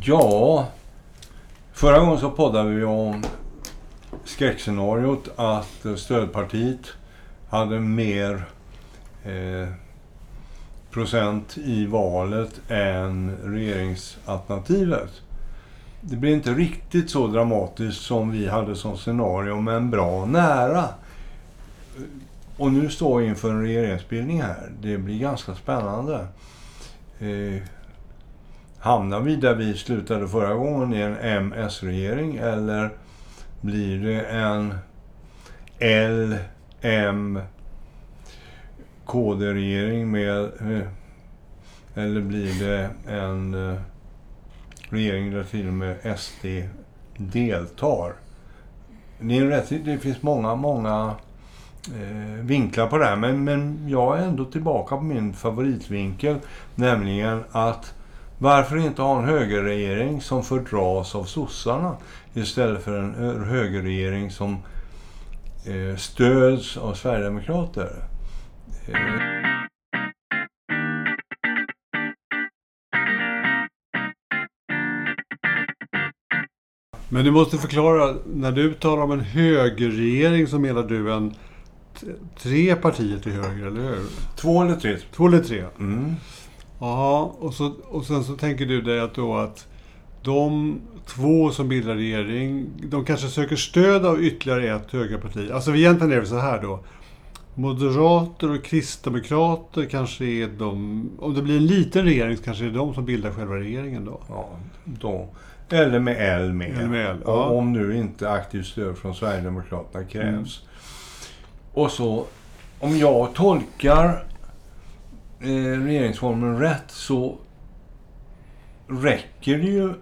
Ja, förra gången så poddade vi om skräckscenariot att stödpartiet hade mer eh, procent i valet än regeringsalternativet. Det blev inte riktigt så dramatiskt som vi hade som scenario, men bra nära. Och nu står vi inför en regeringsbildning här. Det blir ganska spännande. Eh, hamnar vi där vi slutade förra gången i en MS-regering eller blir det en L, M, KD-regering med... Eh, eller blir det en eh, regering där till och med SD deltar? Det, är rätt, det finns många, många eh, vinklar på det här. Men, men jag är ändå tillbaka på min favoritvinkel. Nämligen att varför inte ha en högerregering som fördras av sossarna istället för en högerregering som eh, stöds av Sverigedemokrater? Eh. Men du måste förklara, när du talar om en högerregering så menar du en tre partier till höger, eller hur? Två eller tre. Två eller tre? Mm. Jaha, och, så, och sen så tänker du dig att då att de två som bildar regering, de kanske söker stöd av ytterligare ett högerparti. Alltså egentligen är det så här då. Moderater och kristdemokrater kanske är de... Om det blir en liten regering så kanske det är de som bildar själva regeringen då. Ja, då. Eller med L med. Eller med L, ja. Om nu inte aktivt stöd från Sverigedemokraterna krävs. Mm. Och så, om jag tolkar eh, regeringsformen rätt så räcker det ju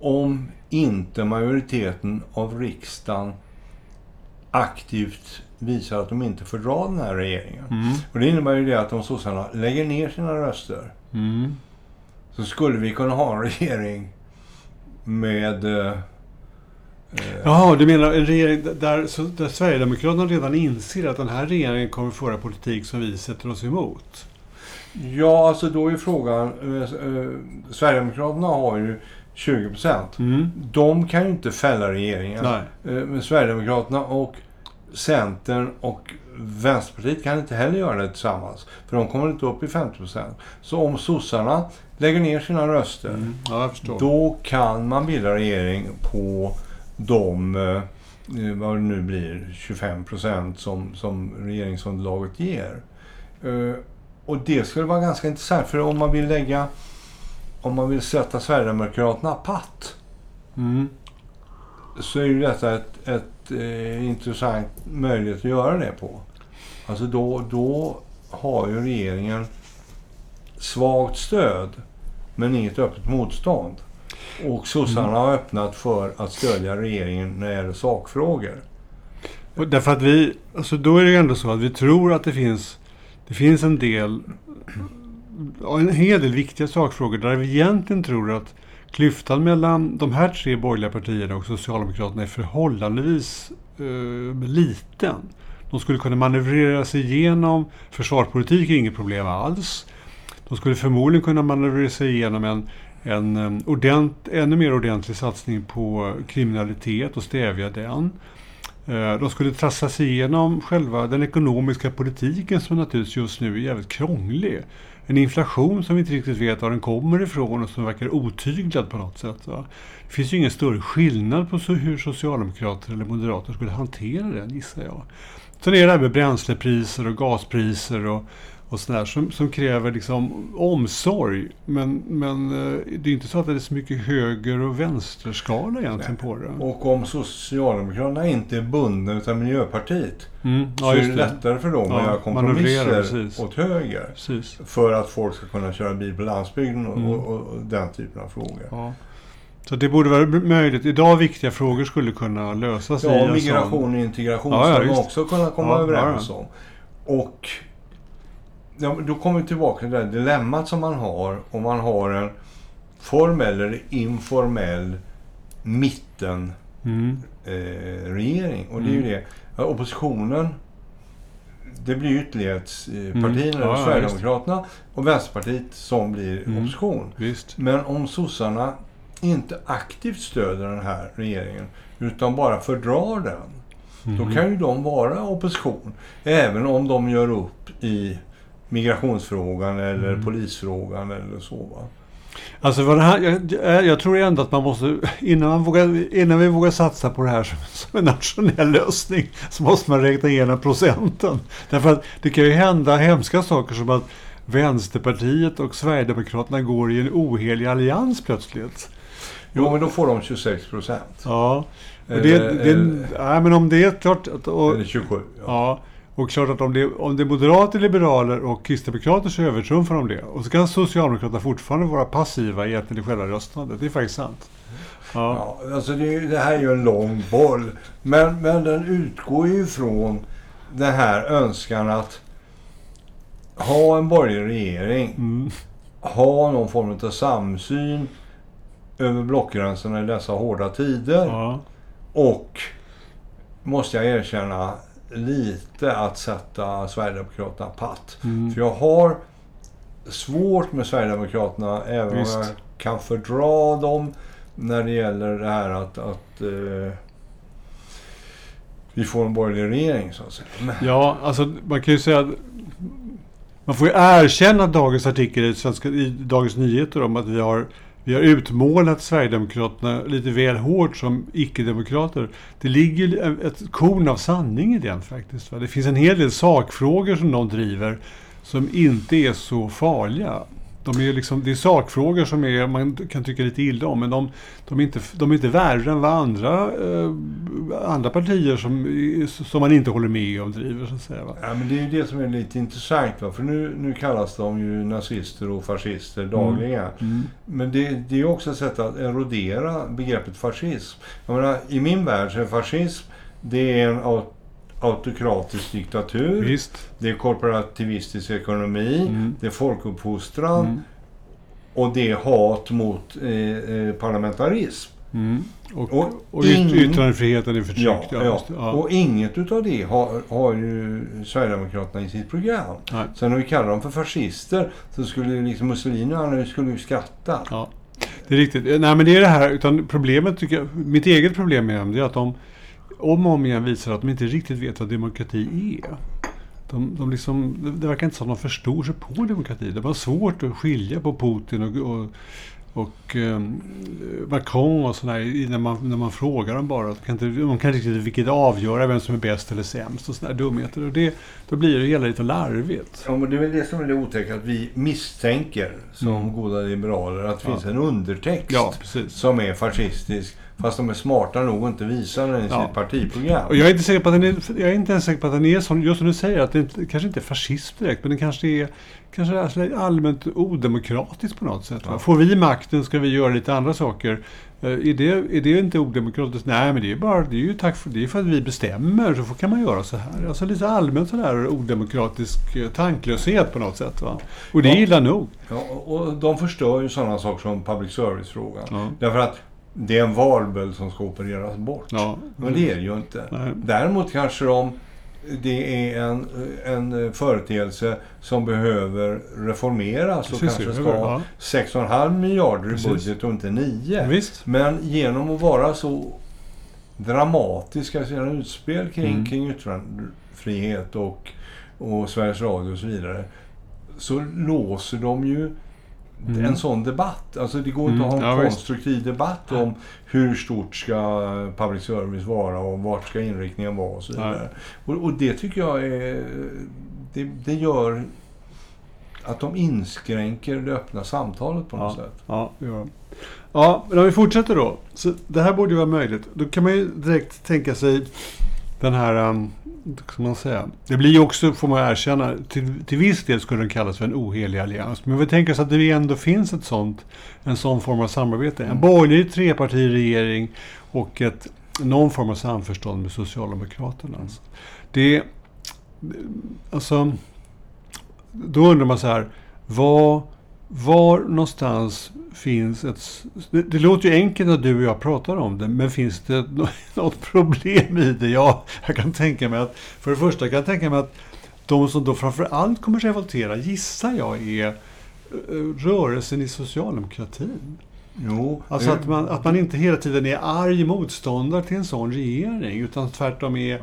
om inte majoriteten av riksdagen aktivt visar att de inte fördrar den här regeringen. Mm. Och det innebär ju det att om sossarna lägger ner sina röster Mm. så skulle vi kunna ha en regering med... Eh, Jaha, du menar en regering där, så, där Sverigedemokraterna redan inser att den här regeringen kommer föra politik som vi sätter oss emot? Ja, alltså då är frågan... Eh, eh, Sverigedemokraterna har ju 20 procent. Mm. De kan ju inte fälla regeringen. Nej. Eh, men Sverigedemokraterna och Centern och Vänsterpartiet kan inte heller göra det tillsammans. För de kommer inte upp i 50 procent. Så om sossarna lägger ner sina röster, Mm. Ja, då kan man bilda regering på de, eh, eh, vad det nu blir, 25 procent som, som regeringsunderlaget ger. Och det skulle vara ganska intressant, för om man vill lägga, om man vill sätta Sverigedemokraterna patt, Mm. så är ju detta ett, ett eh, intressant möjlighet att göra det på. Alltså då, då har ju regeringen svagt stöd, men inget öppet motstånd. Och sossarna Mm. har öppnat för att stödja regeringen när det gäller sakfrågor. Och Därför att vi, alltså då är det ju ändå så att vi tror att det finns, det finns en del, en hel del viktiga sakfrågor där vi egentligen tror att klyftan mellan de här tre borgerliga partierna och Socialdemokraterna är förhållandevis eh, liten. De skulle kunna manövrera sig igenom, försvarspolitik är inget problem alls. De skulle förmodligen kunna manövrera sig igenom en, en eh, ordent, ännu mer ordentlig satsning på kriminalitet och stävja den. Eh, de skulle trassla sig igenom själva den ekonomiska politiken som naturligtvis just nu är jävligt krånglig. En inflation som vi inte riktigt vet var den kommer ifrån och som verkar otyglad på något sätt. Va? Det finns ju ingen större skillnad på hur socialdemokrater eller moderater skulle hantera den gissar jag. Sen är det här med bränslepriser och gaspriser och, och sådär som, som kräver liksom omsorg. Men, men eh, det är inte så att det är så mycket höger och vänsterskala egentligen på det. Och om Socialdemokraterna inte är bundna utav Miljöpartiet Mm, så ja, är just det det. lättare för dem Ja, att göra kompromisser åt höger. Precis. För att folk ska kunna köra bil på landsbygden och, Mm. och, och den typen av frågor. Ja. Så det borde vara möjligt. Idag viktiga frågor skulle kunna lösas i Ja, en migration och integration Ja, ja, ska man också kunna komma överens om. Och ja, då kommer vi tillbaka till det där dilemmat som man har om man har en formell eller informell mitten Mm. eh, regering. Och det är ju Mm. det. Ja, oppositionen, det blir ytterlighetspartierna, Mm. Ja, ja, Sverigedemokraterna och Vänsterpartiet som blir Mm. opposition. Visst. Men om sossarna inte aktivt stöder den här regeringen utan bara fördrar den. Mm. Då kan ju de vara opposition. Även om de gör upp i migrationsfrågan eller Mm. polisfrågan eller så. Va? Alltså vad det här, jag, jag tror ändå att man måste, innan, man vågar, innan vi vågar satsa på det här som, som en nationell lösning, så måste man räkna igenom procenten. Därför att det kan ju hända hemska saker som att Vänsterpartiet och Sverigedemokraterna går i en ohelig allians plötsligt. Jo, men då får de 26 procent. Ja, det, Eller- det, eller- nej, men om det är klart. Och, Eller 27. Ja. Ja, och klart att om det, om det är moderater, liberaler och kristdemokrater så övertrumfar de det. Och så kan Socialdemokraterna fortfarande vara passiva i själva röstandet. Det är faktiskt sant. Ja. Ja, alltså det, det här är ju en lång boll. Men, men den utgår ju från den här önskan att ha en borgerlig regering. Mm. Ha någon form av samsyn över blockgränserna i dessa hårda tider. Ja. Och, måste jag erkänna, lite att sätta Sverigedemokraterna patt. Mm. För jag har svårt med Sverigedemokraterna, även Visst. om jag kan fördra dem när det gäller det här att, att eh, vi får en borgerlig regering, så att säga. Ja, alltså man kan ju säga att man får ju erkänna dagens artikel i, Svenska, i Dagens Nyheter om att vi har, vi har utmålat Sverigedemokraterna lite väl hårt som icke-demokrater. Det ligger ett korn av sanning i den faktiskt. Va? Det finns en hel del sakfrågor som de driver som inte är så farliga. De är liksom, det är sakfrågor som är, man kan tycka lite illa om, men de, de, är, inte, de är inte värre än vad andra, eh, andra partier som, som man inte håller med om driver. Så att säga, va? ja, men det är ju det som är lite intressant. Va? För nu, nu kallas de ju nazister och fascister dagligen. Mm. Men det, det är också ett sätt att erodera begreppet fascism. Jag menar, I min värld så är fascism det är en au- autokratisk diktatur. Visst. Det är korporativistisk ekonomi. Mm. Det är folkuppfostran. Mm. Och det är hat mot eh, eh, parlamentarism. Mm. Och, Och och, yt, yttrandefriheten är förtryckt. Ja, ja. ja. Och inget utav det har, har ju Sverigedemokraterna i sitt program. Nej. Sen när vi kallar dem för fascister så skulle ju liksom Mussolini och andra skulle ju skratta. Ja, det är riktigt. Nej, men det är det här, utan problemet tycker jag, mitt eget problem med dem, det är att de om och om igen visar att de inte riktigt vet vad demokrati är. De, de liksom, det- verkar inte som att de förstår sig på demokrati. Det var svårt att skilja på Putin och, och, och ehm, Macron och sådär när man, när man frågar dem bara. De kan inte, de kan inte riktigt vilket avgöra vem som är bäst eller sämst och sådana dumheter. Och det, då blir det hela lite larvigt. Ja, men det är väl det som är det otäcka, att vi misstänker som Mm. goda liberaler att det Ja. finns en undertext Ja, som är fascistisk. Fast de är smarta nog att inte visa den i Ja. sitt partiprogram. Och jag är inte säker på att den är, jag är inte ens säker på att den är som, just som du säger, att det inte, kanske inte är fascism direkt, men den kanske är kanske är allmänt odemokratiskt på något sätt. Ja. Får vi makten ska vi göra lite andra saker. Eh, Är det, är det inte odemokratiskt? Nej, men det är bara det är ju tack för, det är för att vi bestämmer, så kan man göra så här. Alltså lite allmänt sådär odemokratisk eh, tanklöshet på något sätt. Va? Och det är Ja. illa nog. Ja, och de förstör ju sådana saker som public service-frågan. Ja. Därför att det är en valböld som ska opereras bort. Ja. Men det är det ju inte. Nej. Däremot kanske de, det är en, en företeelse som behöver reformeras och Precis, kanske ska ha 6,5 miljarder i Precis. budget och inte 9. Visst. Men genom att vara så dramatiska i sina utspel kring, Mm. kring yttrandefrihet och, och Sveriges Radio och så vidare så låser de ju Mm. en sån debatt. Alltså det går inte Mm, att ha en ja, visst. konstruktiv debatt om hur stort ska public service vara och vart ska inriktningen vara och så vidare. Och, och det tycker jag är... Det, det gör att de inskränker det öppna samtalet på något Ja. sätt. Ja, de. Ja, men om vi fortsätter då. Så det här borde ju vara möjligt. Då kan man ju direkt tänka sig den här, um, ska man säga. Det blir ju också, får man erkänna, till, till viss del skulle den kallas för en ohelig allians. Men vi tänker oss att det ändå finns ett sånt, en sån form av samarbete. En borgerlig trepartiregering och ett, någon form av samförstånd med Socialdemokraterna. Alltså. Det, alltså, då undrar man så här, vad, var någonstans finns ett... Det, det låter ju enkelt när du och jag pratar om det, men finns det nå- något problem i det? Ja, jag kan tänka mig att... För det första kan jag tänka mig att de som då framför allt kommer revoltera, gissar jag, är eh, rörelsen i socialdemokratin. Jo, Alltså att man, att man inte hela tiden är arg motståndare till en sån regering. Utan tvärtom är...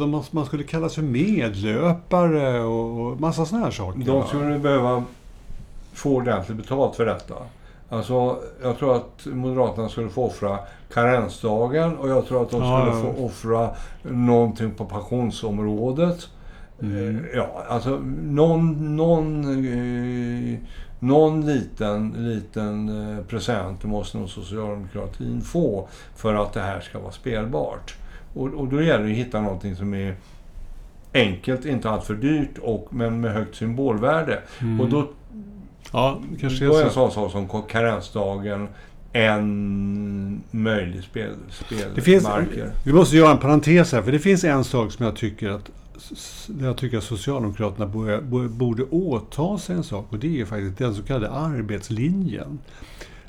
att Man, skulle kallas för medlöpare och, och massa såna här saker. De skulle behöva få ordentligt betalt för detta. Alltså, jag tror att Moderaterna skulle få offra karensdagen och jag tror att de skulle ja. få offra någonting på pensionsområdet. Mm. Eh, Ja, alltså någon, någon, eh, någon liten, liten eh, present måste nog socialdemokratin få för att det här ska vara spelbart. Och, och då gäller det att hitta någonting som är enkelt, inte alltför dyrt, och, men med högt symbolvärde. Mm. Och då, Ja, det kanske är är en så. sån sak som karensdagen en möjlig spel, spelmarker. vi måste göra en parentes här, för det finns en sak som jag tycker att jag tycker att Socialdemokraterna borde, borde- borde åta sig en sak och det är faktiskt den så kallade arbetslinjen.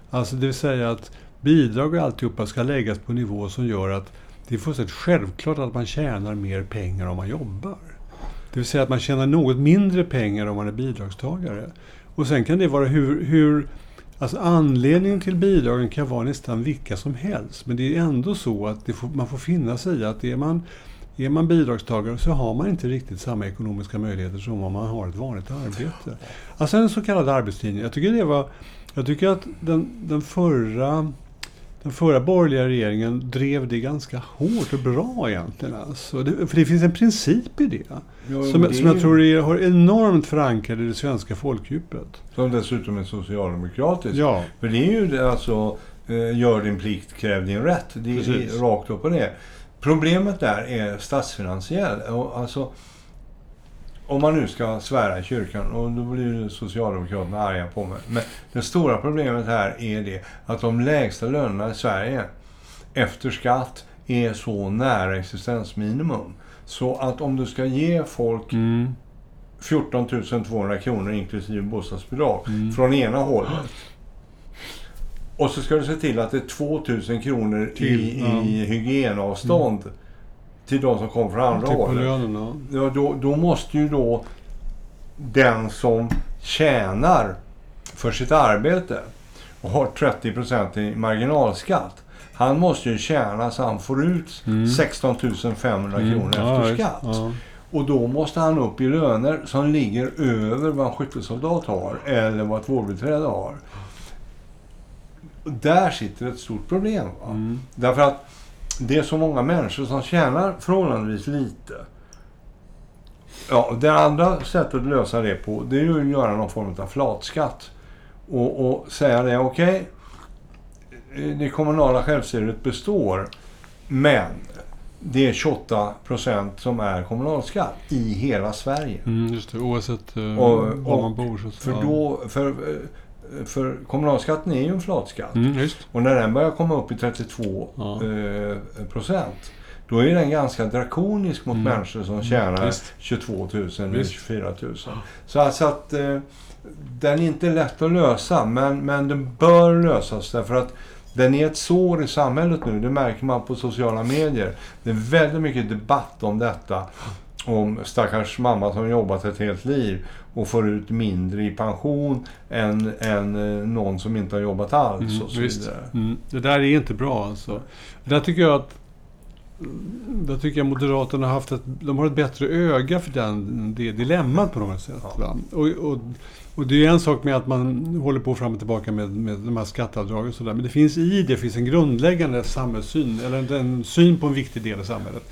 Alltså det vill säga att bidrag och alltihopa ska läggas på en nivå som gör att det är fullständigt självklart att man tjänar mer pengar om man jobbar. Det vill säga att man tjänar något mindre pengar om man är bidragstagare. Och sen kan det vara hur, hur Alltså anledningen till bidragen kan vara nästan vilka som helst. Men det är ändå så att det får, man får finna sig i att är man, är man bidragstagare så har man inte riktigt samma ekonomiska möjligheter som om man har ett vanligt arbete. Alltså en så kallad arbetslinje. Jag tycker det var... Jag tycker att den, den förra... Den förra borgerliga regeringen drev det ganska hårt och bra egentligen. Alltså. Det, för det finns en princip i det. Jo, Som, det som jag tror är, har enormt förankrad i det svenska folkdjupet. Som dessutom är socialdemokratisk. Ja. För det är ju det, alltså, eh, gör din plikt, kräv din rätt. Det är Precis. rakt upp och ner. Problemet där är statsfinansiell. Och Alltså, om man nu ska svära i kyrkan, och då blir ju Socialdemokraterna arga på mig. Men det stora problemet här är det att de lägsta lönerna i Sverige efter skatt är så nära existensminimum. Så att om du ska ge folk Mm. 14 200 kronor inklusive bostadsbidrag Mm. från ena hållet. Och så ska du se till att det är 2 000 kronor Till, i, ja. i hygienavstånd till de som kommer från andra Till hållet. lönen, ja. Då, då måste ju då den som tjänar för sitt arbete och har 30 i marginalskatt. Han måste ju tjäna så han får ut Mm. 16 500 kronor Mm. Ja, efter skatt. Ja. Och då måste han upp i löner som ligger över vad en skyttesoldat har eller vad ett vårdbiträde har. Där sitter ett stort problem. Va? Mm. Därför att det är så många människor som tjänar förhållandevis lite. Ja, det andra sättet att lösa det på, det är ju att göra någon form av flatskatt. Och, och säga det, okej, det kommunala självstyret består, men det är 28 procent som är kommunalskatt i hela Sverige. Mm, just det, oavsett uh, Och- var man bor. Så, För, då, för, för kommunalskatten är ju en flatskatt. Mm. Och när den börjar komma upp i 32 Ja. eh, procent, då är den ganska drakonisk mot Mm. människor som tjänar visst. 22 000 eller Visst. 24 000. Så alltså att eh, den är inte lätt att lösa, men, men den bör lösas därför att den är ett sår i samhället nu. Det märker man på sociala medier. Det är väldigt mycket debatt om detta. Om stackars mamma som jobbat ett helt liv och får ut mindre i pension än, än eh, någon som inte har jobbat alls Mm, och så visst. vidare. Mm, det där är inte bra alltså. Där tycker jag att där tycker jag Moderaterna har haft ett, de har ett bättre öga för den, det dilemmat på något sätt. Ja. Och, och, och det är en sak med att man håller på fram och tillbaka med, med de här skatteavdragen och sådär. Men det finns i det finns en grundläggande samhällssyn, eller en, en syn på en viktig del i samhället.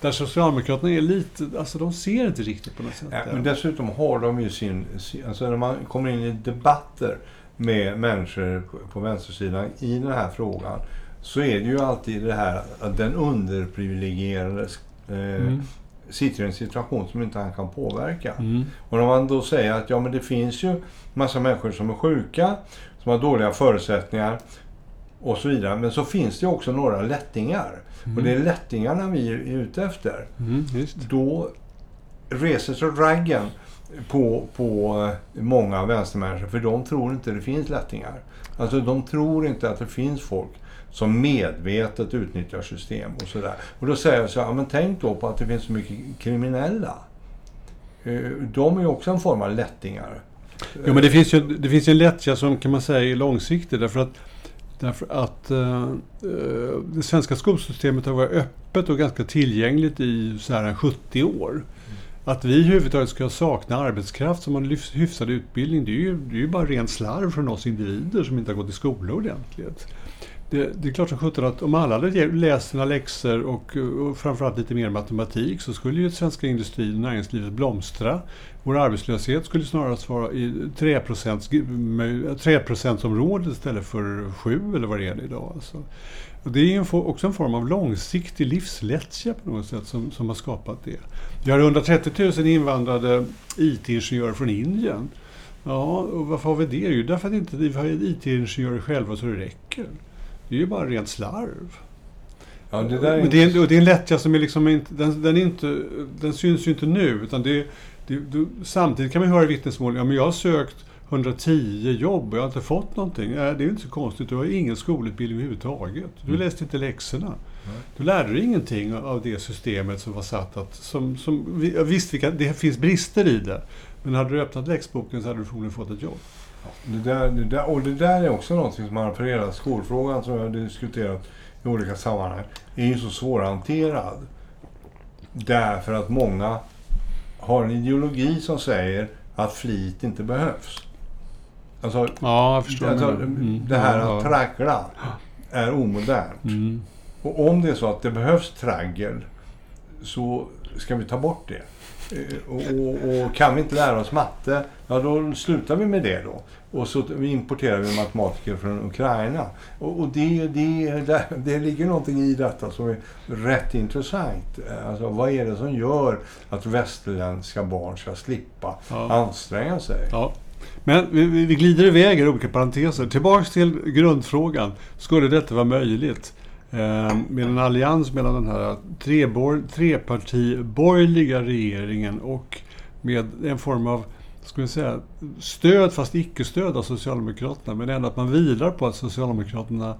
Där Socialdemokraterna är lite, alltså de ser inte riktigt på något sätt. Ja, men dessutom har de ju sin. Alltså när man kommer in i debatter med människor på, på vänstersidan i den här frågan så är det ju alltid det här att den underprivilegierade eh, Mm. sitter i en situation som inte han kan påverka. Mm. Och när man då säger att ja men det finns ju massa människor som är sjuka, som har dåliga förutsättningar och så vidare. Men så finns det också några lättingar. Och det är lättingarna vi är ute efter Mm, då reser sig raggen på, på många vänstermänniskor. För de tror inte det finns lättingar. Alltså de tror inte att det finns folk som medvetet utnyttjar system och sådär. Och då säger jag så här, ja, men tänk då på att det finns så mycket kriminella. Eh, De är ju också en form av lättingar. Jo, men det finns ju, det finns ju en lättja som kan man säga är långsiktig. Därför att Därför att uh, det svenska skolsystemet har varit öppet och ganska tillgängligt i så här 70 år. Mm. Att vi överhuvudtaget ska sakna arbetskraft som har hyfsad utbildning, det är, ju, det är ju bara ren slarv från oss individer som inte har gått i skola ordentligt. Det, det, är klart som sjutton att om alla hade läst sina läxor och, och framförallt lite mer matematik så skulle ju svenska industrin och näringslivet blomstra. Vår arbetslöshet skulle snarast vara i 3%, området istället för 7 eller vad det är idag. Alltså. Och det är en, också en form av långsiktig livslättja på något sätt som, som har skapat det. Vi har 130 000 invandrade IT-ingenjörer från Indien. Ja, och varför har vi det? Jo, därför att inte vi har IT-ingenjörer själva så det räcker. Det är ju bara rent slarv. Ja, det, där är och det, är, och det är en lättja som är liksom inte den, den, är inte... den syns ju inte nu. Utan det, det, det, samtidigt kan man höra vittnesmål. Ja, men jag har sökt 110 jobb och jag har inte fått någonting. Ja, det är inte så konstigt. Du har ingen skolutbildning överhuvudtaget. Du mm. läste inte läxorna. Mm. Du lärde dig ingenting av det systemet som var satt att... Som, som, visst, det finns brister i det. Men hade du öppnat läxboken så hade du förmodligen fått ett jobb. Det där, det där, och det där är också något som man refererar Skolfrågan som jag har diskuterat i olika sammanhang är ju så svårhanterad. Därför att många har en ideologi som säger att flit inte behövs. Alltså, ja. Alltså, mm. Det här att traggla är omodernt. Mm. Och om det är så att det behövs traggel så ska vi ta bort det. Eh, och, och, och, kan vi inte lära oss matte, ja då slutar vi med det då. Och så importerar vi matematiker från Ukraina. Och, och det, det, det, det ligger någonting i detta som är rätt intressant. Alltså vad är det som gör att västerländska barn ska slippa ja. anstränga sig? Ja. Men vi, vi glider iväg i olika parenteser. Tillbaks till grundfrågan. Skulle detta vara möjligt? Eh, med en allians mellan den här trepartiborgerliga regeringen och med en form av ska vi säga, stöd fast icke-stöd av Socialdemokraterna. Men ändå att man vilar på att Socialdemokraterna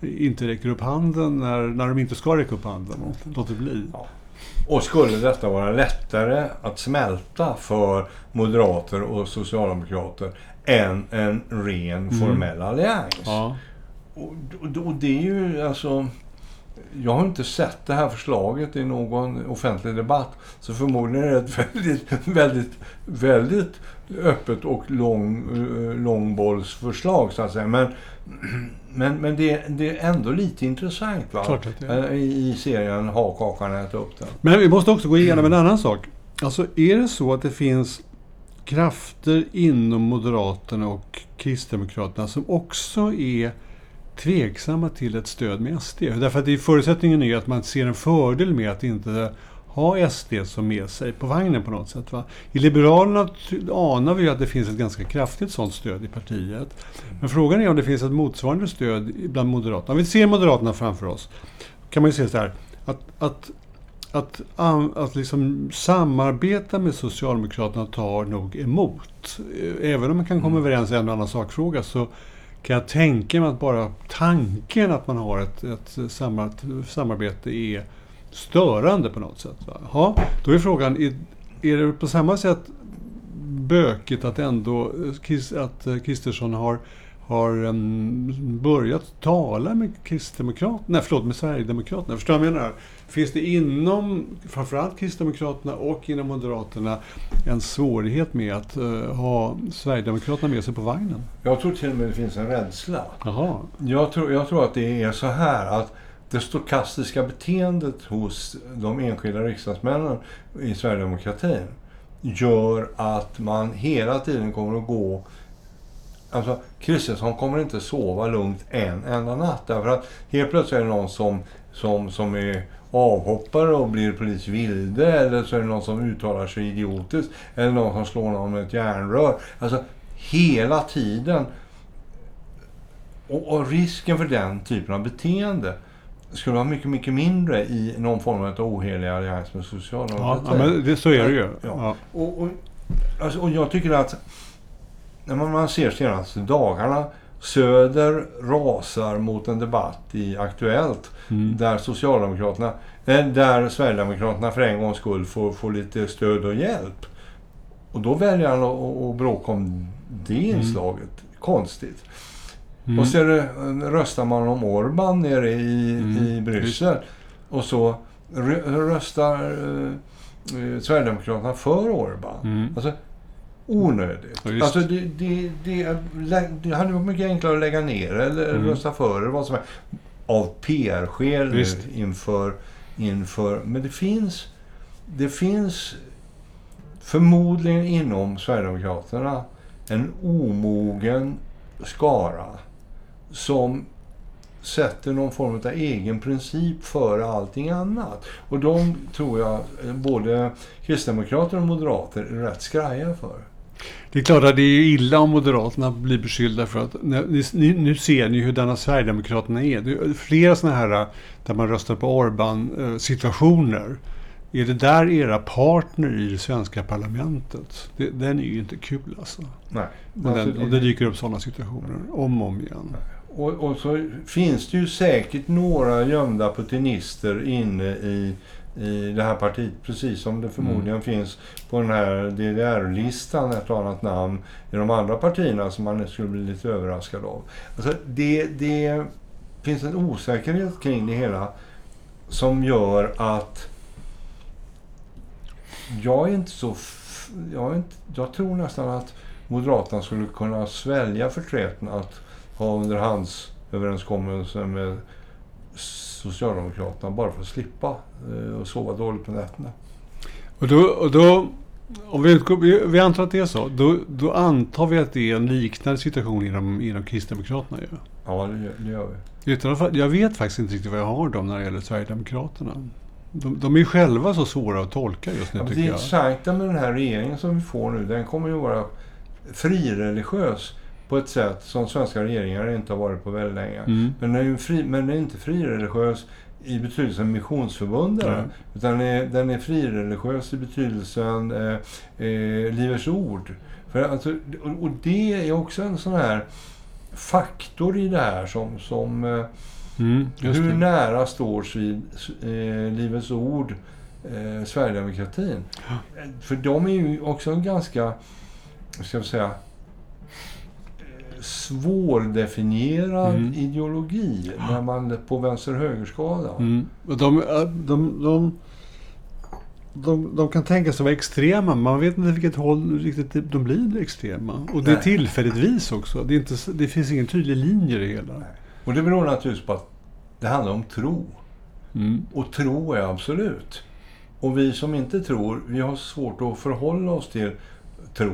inte räcker upp handen när, när de inte ska räcka upp handen. Låter bli. Ja. Och skulle detta vara lättare att smälta för moderater och socialdemokrater än en ren mm. formell allians? Ja. Och, och, och, det är ju alltså... Jag har inte sett det här förslaget i någon offentlig debatt. Så förmodligen är det ett väldigt, väldigt, väldigt öppet och lång, eh, långbollsförslag så att säga. Men, men, men det, det är ändå lite intressant va? I, I serien Ha kakan, äta upp den. Men vi måste också gå igenom en annan sak. Alltså är det så att det finns krafter inom Moderaterna och Kristdemokraterna som också är tveksamma till ett stöd med SD. Därför att det, förutsättningen är att man ser en fördel med att inte ha SD som med sig på vagnen på något sätt. Va? I Liberalerna anar vi att det finns ett ganska kraftigt sådant stöd i partiet. Men frågan är om det finns ett motsvarande stöd bland Moderaterna. Om vi ser Moderaterna framför oss kan man ju se så här. Att, att, att, att liksom samarbeta med Socialdemokraterna tar nog emot. Även om man kan komma mm. överens i en och annan sakfråga så kan jag tänka mig att bara tanken att man har ett, ett samarbete är störande på något sätt. Ja, då är frågan, är, är det på samma sätt bökigt att ändå eh, att eh, Kristersson har, har börjat tala med Kristdemokraterna, nej förlåt, med Sverigedemokraterna. Förstår du vad jag menar? Finns det inom framförallt Kristdemokraterna och inom Moderaterna en svårighet med att uh, ha Sverigedemokraterna med sig på vagnen? Jag tror till och med det finns en rädsla. Jaha. Jag tror, jag tror att det är så här att det stokastiska beteendet hos de enskilda riksdagsmännen i Sverigedemokratin gör att man hela tiden kommer att gå... Alltså, Kristersson kommer inte sova lugnt en enda natt. Därför att helt plötsligt är det någon som, som, som är avhoppare och blir politiskt vilde. Eller så är det någon som uttalar sig idiotiskt. Eller någon som slår någon med ett järnrör. Alltså, hela tiden. Och, och risken för den typen av beteende skulle vara mycket, mycket mindre i någon form av ohelig allians med Socialdemokraterna. Ja, men det, så är det ju. Ja. ja. Och, och, alltså, och jag tycker att när man, man ser senaste dagarna Söder rasar mot en debatt i Aktuellt mm. där Socialdemokraterna, äh, där Sverigedemokraterna för en gångs skull får, får lite stöd och hjälp. Och då väljer han att, bråka om det mm. inslaget. Mm. Konstigt. Mm. Och så det, röstar man om Orban nere i, mm. i Bryssel. Och så röstar eh, eh, Sverigedemokraterna för Orban. Mm. Alltså, onödigt. Ja, alltså det, det, det, det hade varit mycket enklare att lägga ner eller mm. rösta för eller vad som är. Av PR-skäl inför, inför... Men det finns, det finns förmodligen inom Sverigedemokraterna en omogen skara som sätter någon form av egen princip före allting annat. Och de tror jag både kristdemokrater och moderater är rätt skraja för. Det är klart att det är illa om Moderaterna blir beskyllda för att... Nu, nu ser ni hurdana Sverigedemokraterna är. Det är flera sådana här där man röstar på Orban-situationer. Är det där era partner i det svenska parlamentet? Det, den är ju inte kul alltså. Nej. Och, den, alltså, och det dyker upp sådana situationer om och om igen. Och, och, så finns det ju säkert några gömda putinister inne i, i det här partiet. Precis som det förmodligen mm. finns på den här DDR-listan ett annat namn i de andra partierna som man skulle bli lite överraskad av. Alltså det, det finns en osäkerhet kring det hela som gör att jag är inte så... Jag, är inte, jag tror nästan att Moderaterna skulle kunna svälja förtreten att ha underhandsöverenskommelser med Socialdemokraterna bara för att slippa eh, och sova dåligt på nätterna. Och då, och då om vi, vi antar att det är så, då, då antar vi att det är en liknande situation inom, inom Kristdemokraterna ju. Ja, det, det gör vi. Utan, jag vet faktiskt inte riktigt vad jag har dem när det gäller Sverigedemokraterna. De, de är ju själva så svåra att tolka just nu, ja, tycker jag. Det intressanta med den här regeringen som vi får nu, den kommer ju vara frireligiös på ett sätt som svenska regeringar inte har varit på väldigt länge. Mm. Men, den är fri, men den är inte frireligiös i betydelsen missionsförbundare. Mm. Utan den är, den är frireligiös i betydelsen eh, eh, Livets Ord. För alltså, och, och, det är också en sån här faktor i det här som, som eh, mm, hur det. nära står eh, Livets Ord eh, Sverigedemokratin. För de är ju också en ganska, ska jag säga, svårdefinierad mm. ideologi när man på vänster-högerskalan. Mm. De, de, de, de, de, kan tänka sig vara extrema, man vet inte vilket håll riktigt de blir extrema. Och det är tillfälligtvis också. Det, är inte, det finns ingen tydlig linje i det hela. Nej. Och det beror naturligtvis på att det handlar om tro. Mm. Och tro är absolut. Och vi som inte tror, vi har svårt att förhålla oss till tro.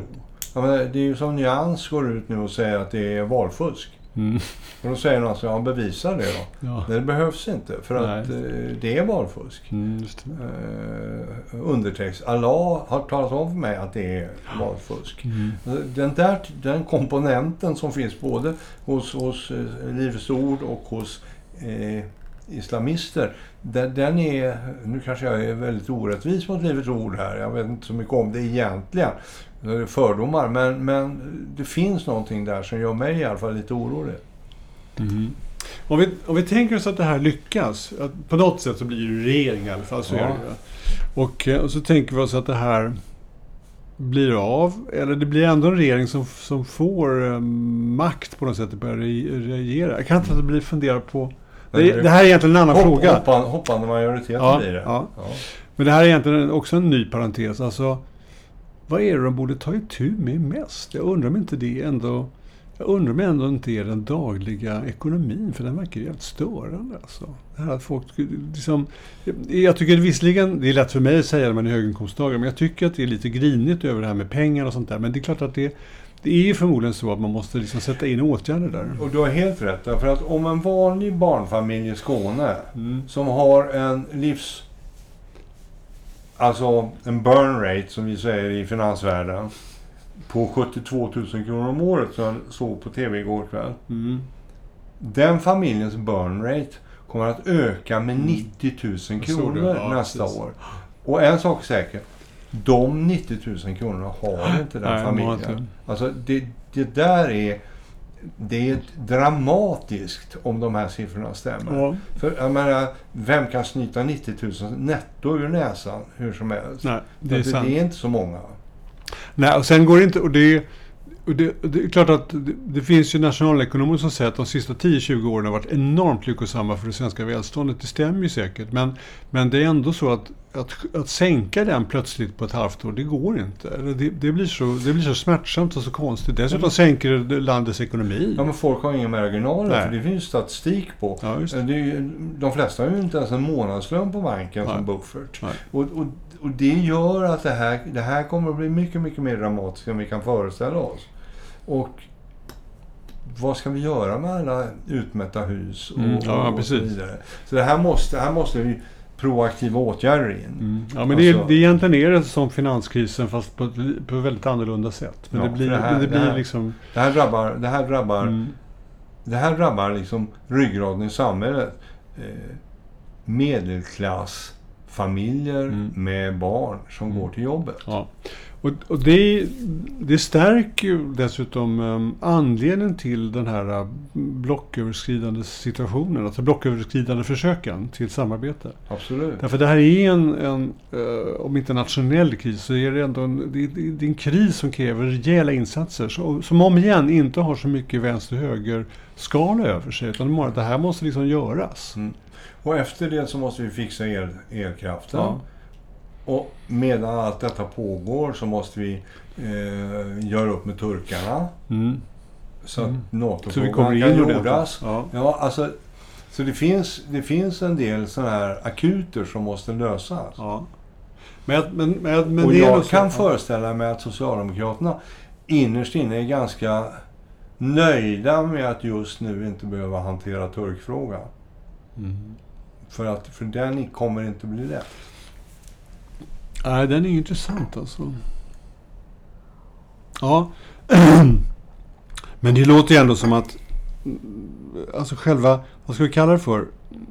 Ja, men det är ju som Nyans går ut nu och säger att det är valfusk. Mm. Och då säger någon så ja bevisa det då. Ja. Det behövs inte för Nej. att eh, det är valfusk. Mm, eh, undertext. Allah har talat om för mig att det är valfusk. Mm. Den, där, den komponenten som finns både hos, hos eh, Livets Ord och hos eh, islamister. Den, den, är, nu kanske jag är väldigt orättvis mot Livets Ord här. Jag vet inte så mycket om det egentligen fördomar. Men, men det finns någonting där som gör mig i alla fall lite orolig. Mm. Om, vi, om vi tänker oss att det här lyckas. På något sätt så blir det regering i alla fall. Så ja. Och, eh, och så tänker vi oss att det här blir av. Eller det blir ändå en regering som, som får um, makt på något sätt att börja regera. Jag kan inte att bli fundera på... Det, det, här är egentligen en annan hopp, fråga. Hoppan, hoppande majoritet ja, blir det. Ja. Men det här är egentligen också en ny parentes. Alltså, vad är det de borde ta itu med mest? Jag undrar om inte det ändå... Jag undrar om ändå inte är den dagliga ekonomin, för den verkar ju helt störande. Alltså. Det här att folk, liksom, jag tycker visserligen, det är lätt för mig att säga när man är höginkomsttagare, men jag tycker att det är lite grinigt över det här med pengar och sånt där. Men det är klart att det, det är ju förmodligen så att man måste liksom sätta in åtgärder där. Och du har helt rätt. För att om en vanlig barnfamilj i Skåne mm. som har en livs Alltså en burn rate som vi säger i finansvärlden på 72 000 kronor om året som jag såg på tv igår kväll. Mm. Den familjens burn rate kommer att öka med 90 mm. 000 kronor ja, nästa precis. år. Och en sak är säker. De 90 000 kronorna har inte den Nej, familjen. Alltså det, det där är det är dramatiskt om de här siffrorna stämmer. Ja. För jag menar, vem kan snyta 90 000 netto ur näsan hur som helst? Nej, det, är det, det är inte så många. Nej, och sen går det inte... Och det är, Och det, det är klart att det, det finns ju nationalekonomer som säger att de sista 10-20 åren har varit enormt lyckosamma för det svenska välståndet. Det stämmer ju säkert. Men, men det är ändå så att, att, att sänka den plötsligt på ett halvt år, det går inte. Det, det, blir, så, det blir så smärtsamt och så konstigt. Dessutom Mm. sänker det landets ekonomi. Ja, men folk har inga marginaler, Nej. för det finns statistik på. Ja, det. Ju, de flesta har ju inte ens en månadslön på banken Nej. som buffert. Och, och det gör att det här, det här kommer att bli mycket, mycket mer dramatiskt än vi kan föreställa oss. Och vad ska vi göra med alla utmätta hus och, Mm, ja, och, så vidare? Så det här måste, här måste vi proaktiva åtgärder in. Mm. Ja, men det, är, Alltså- det är egentligen är det som finanskrisen fast på ett, på väldigt annorlunda sätt. Men Ja, det blir, det här- det det blir här- liksom... Det här drabbar, det här drabbar, Mm, det här drabbar liksom ryggraden i samhället. Eh, medelklassfamiljer Mm. med barn som Mm. går till jobbet. ja. Och, och det, det stärker ju dessutom um, anledningen till den här uh, blocköverskridande situationen, alltså blocköverskridande försöken till samarbete. Absolut. Därför det här är en, en eh, om inte nationell kris, så är det ändå en, det, det, en kris som kräver rejäla insatser. Så, som om igen inte har så mycket vänster-höger-skala över sig. Utan bara att det här måste liksom göras. Mm. Och efter det så måste vi fixa el, elkraften. Ja. Och medan allt detta pågår så måste vi eh, göra upp med turkarna. Mm. Så att Mm. NATO-frågan kommer kan jordas. Ja. Ja, alltså, så det finns, det finns en del sådana här akuter som måste lösas. Ja. Men, men, men, men och jag kan ja. föreställa mig att Socialdemokraterna innerst inne är ganska nöjda med att just nu inte behöva hantera turkfrågan. Mm. För, att, för den kommer inte bli lätt. Nej, den är intressant alltså. Ja. Men det låter ju ändå som att alltså själva, vad ska vi kalla det för?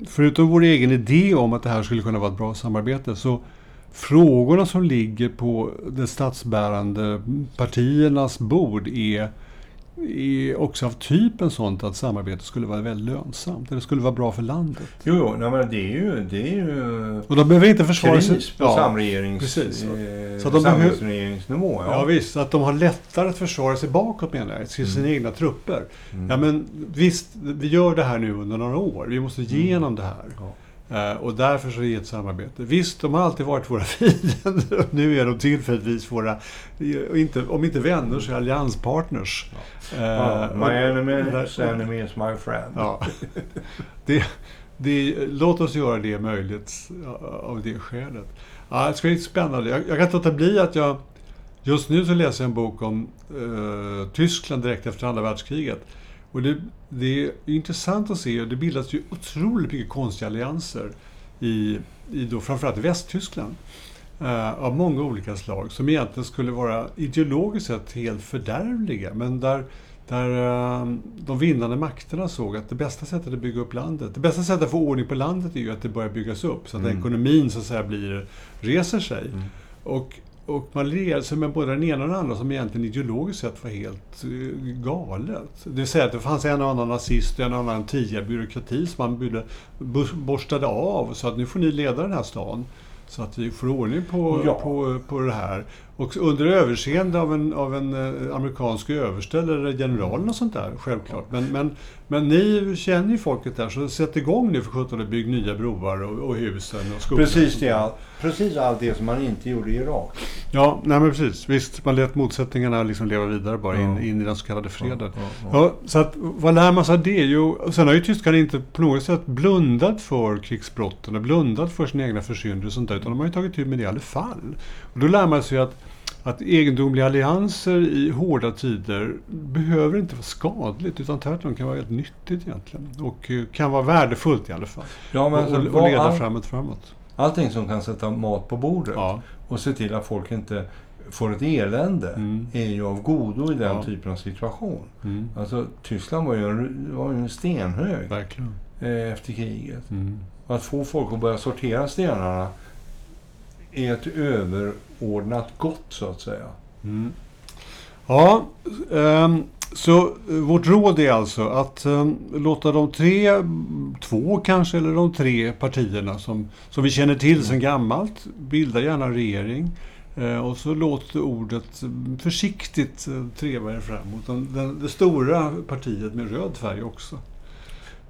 Förutom vår egen idé om att det här skulle kunna vara ett bra samarbete så frågorna som ligger på de statsbärande partiernas bord är, är också av typen sånt att samarbete skulle vara väldigt lönsamt. Eller skulle vara bra för landet. Jo, jo nej, men det är ju, det är ju Och de behöver inte försvara sig. på Ja. samregerings, precis. eh, Så att de behöver- samhällsregeringsnivå. Ja. visst, att de har lättare att försvara sig bakåt menar jag, till sina egna trupper. Mm. Ja men visst, vi gör det här nu under några år. Vi måste igenom det här. Ja. Eh, och därför så är det ett samarbete. Visst, de har alltid varit våra fiender. Nu är de tillfälligtvis våra, eh, inte, om inte vänner så allianspartners. Eh, Ja, my och- enemy's enemy is my friend. Ja. Det, det, låt oss göra det möjligt av det skälet. Ja, det ska bli spännande. Jag, jag kan inte låta bli att jag... Just nu så läser jag en bok om eh, Tyskland direkt efter andra världskriget. Och det, det är intressant att se, det bildas ju otroligt mycket konstiga allianser i, i då framförallt Västtyskland. Eh, av många olika slag som egentligen skulle vara ideologiskt sett helt fördärvliga. Men där, där eh, de vinnande makterna såg att det bästa sättet att bygga upp landet, det bästa sättet att få ordning på landet är ju att det börjar byggas upp så att Mm. ekonomin så att säga blir, reser sig. Mm. Och, och man lierade sig med både den ena och den andra som egentligen ideologiskt sett var helt eh, galet. Det vill säga att det fanns en och annan nazist och en och annan tia byråkrati som man borstade av så att nu får ni leda den här stan. Så att vi får ordning på, Ja. på, på det här. Och under överseende av en, av en eh, amerikansk överste eller general och sånt där, självklart. Men, men, men ni känner ju folket där, så sätt igång nu för sjutton och bygg nya broar och, och husen och skolor. Precis, det, all- precis allt det som man inte gjorde i Irak. Ja, nej men precis. Visst, man lät motsättningarna liksom leva vidare bara in, Ja. in i den så kallade freden. Ja, ja, Ja, så att, vad lär man sig av det? Jo, sen har ju tyskarna inte på något sätt blundat för krigsbrotten och blundat för sina egna försyndelser och sånt där, utan de har ju tagit tur med det i alla fall. Och då lär man sig att, att egendomliga allianser i hårda tider behöver inte vara skadligt, utan tvärtom kan vara helt nyttigt egentligen. Och eh, kan vara värdefullt i alla fall. Ja, men och, alltså, och, leda all, framåt framåt. allting som kan sätta mat på bordet Ja. och se till att folk inte får ett elände Mm. är ju av godo i den Ja. typen av situation. Mm. Alltså, Tyskland var ju en, var en stenhög Verkligen. eh, efter kriget. Mm. Att få folk att börja sortera stenarna är ett överordnat gott, så att säga. Mm. Ja, ehm, så eh, vårt råd är alltså att ehm, låta de tre, mm, två kanske, eller de tre partierna som, som vi känner till sedan gammalt, bilda gärna en regering. Eh, och så låter ordet försiktigt eh, treva er fram mot den, den, det stora partiet med röd färg också.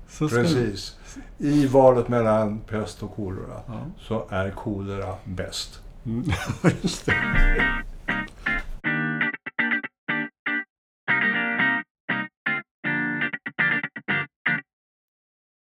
Så Precis. I valet mellan pest och kolera ja. så är kolera bäst. Mm.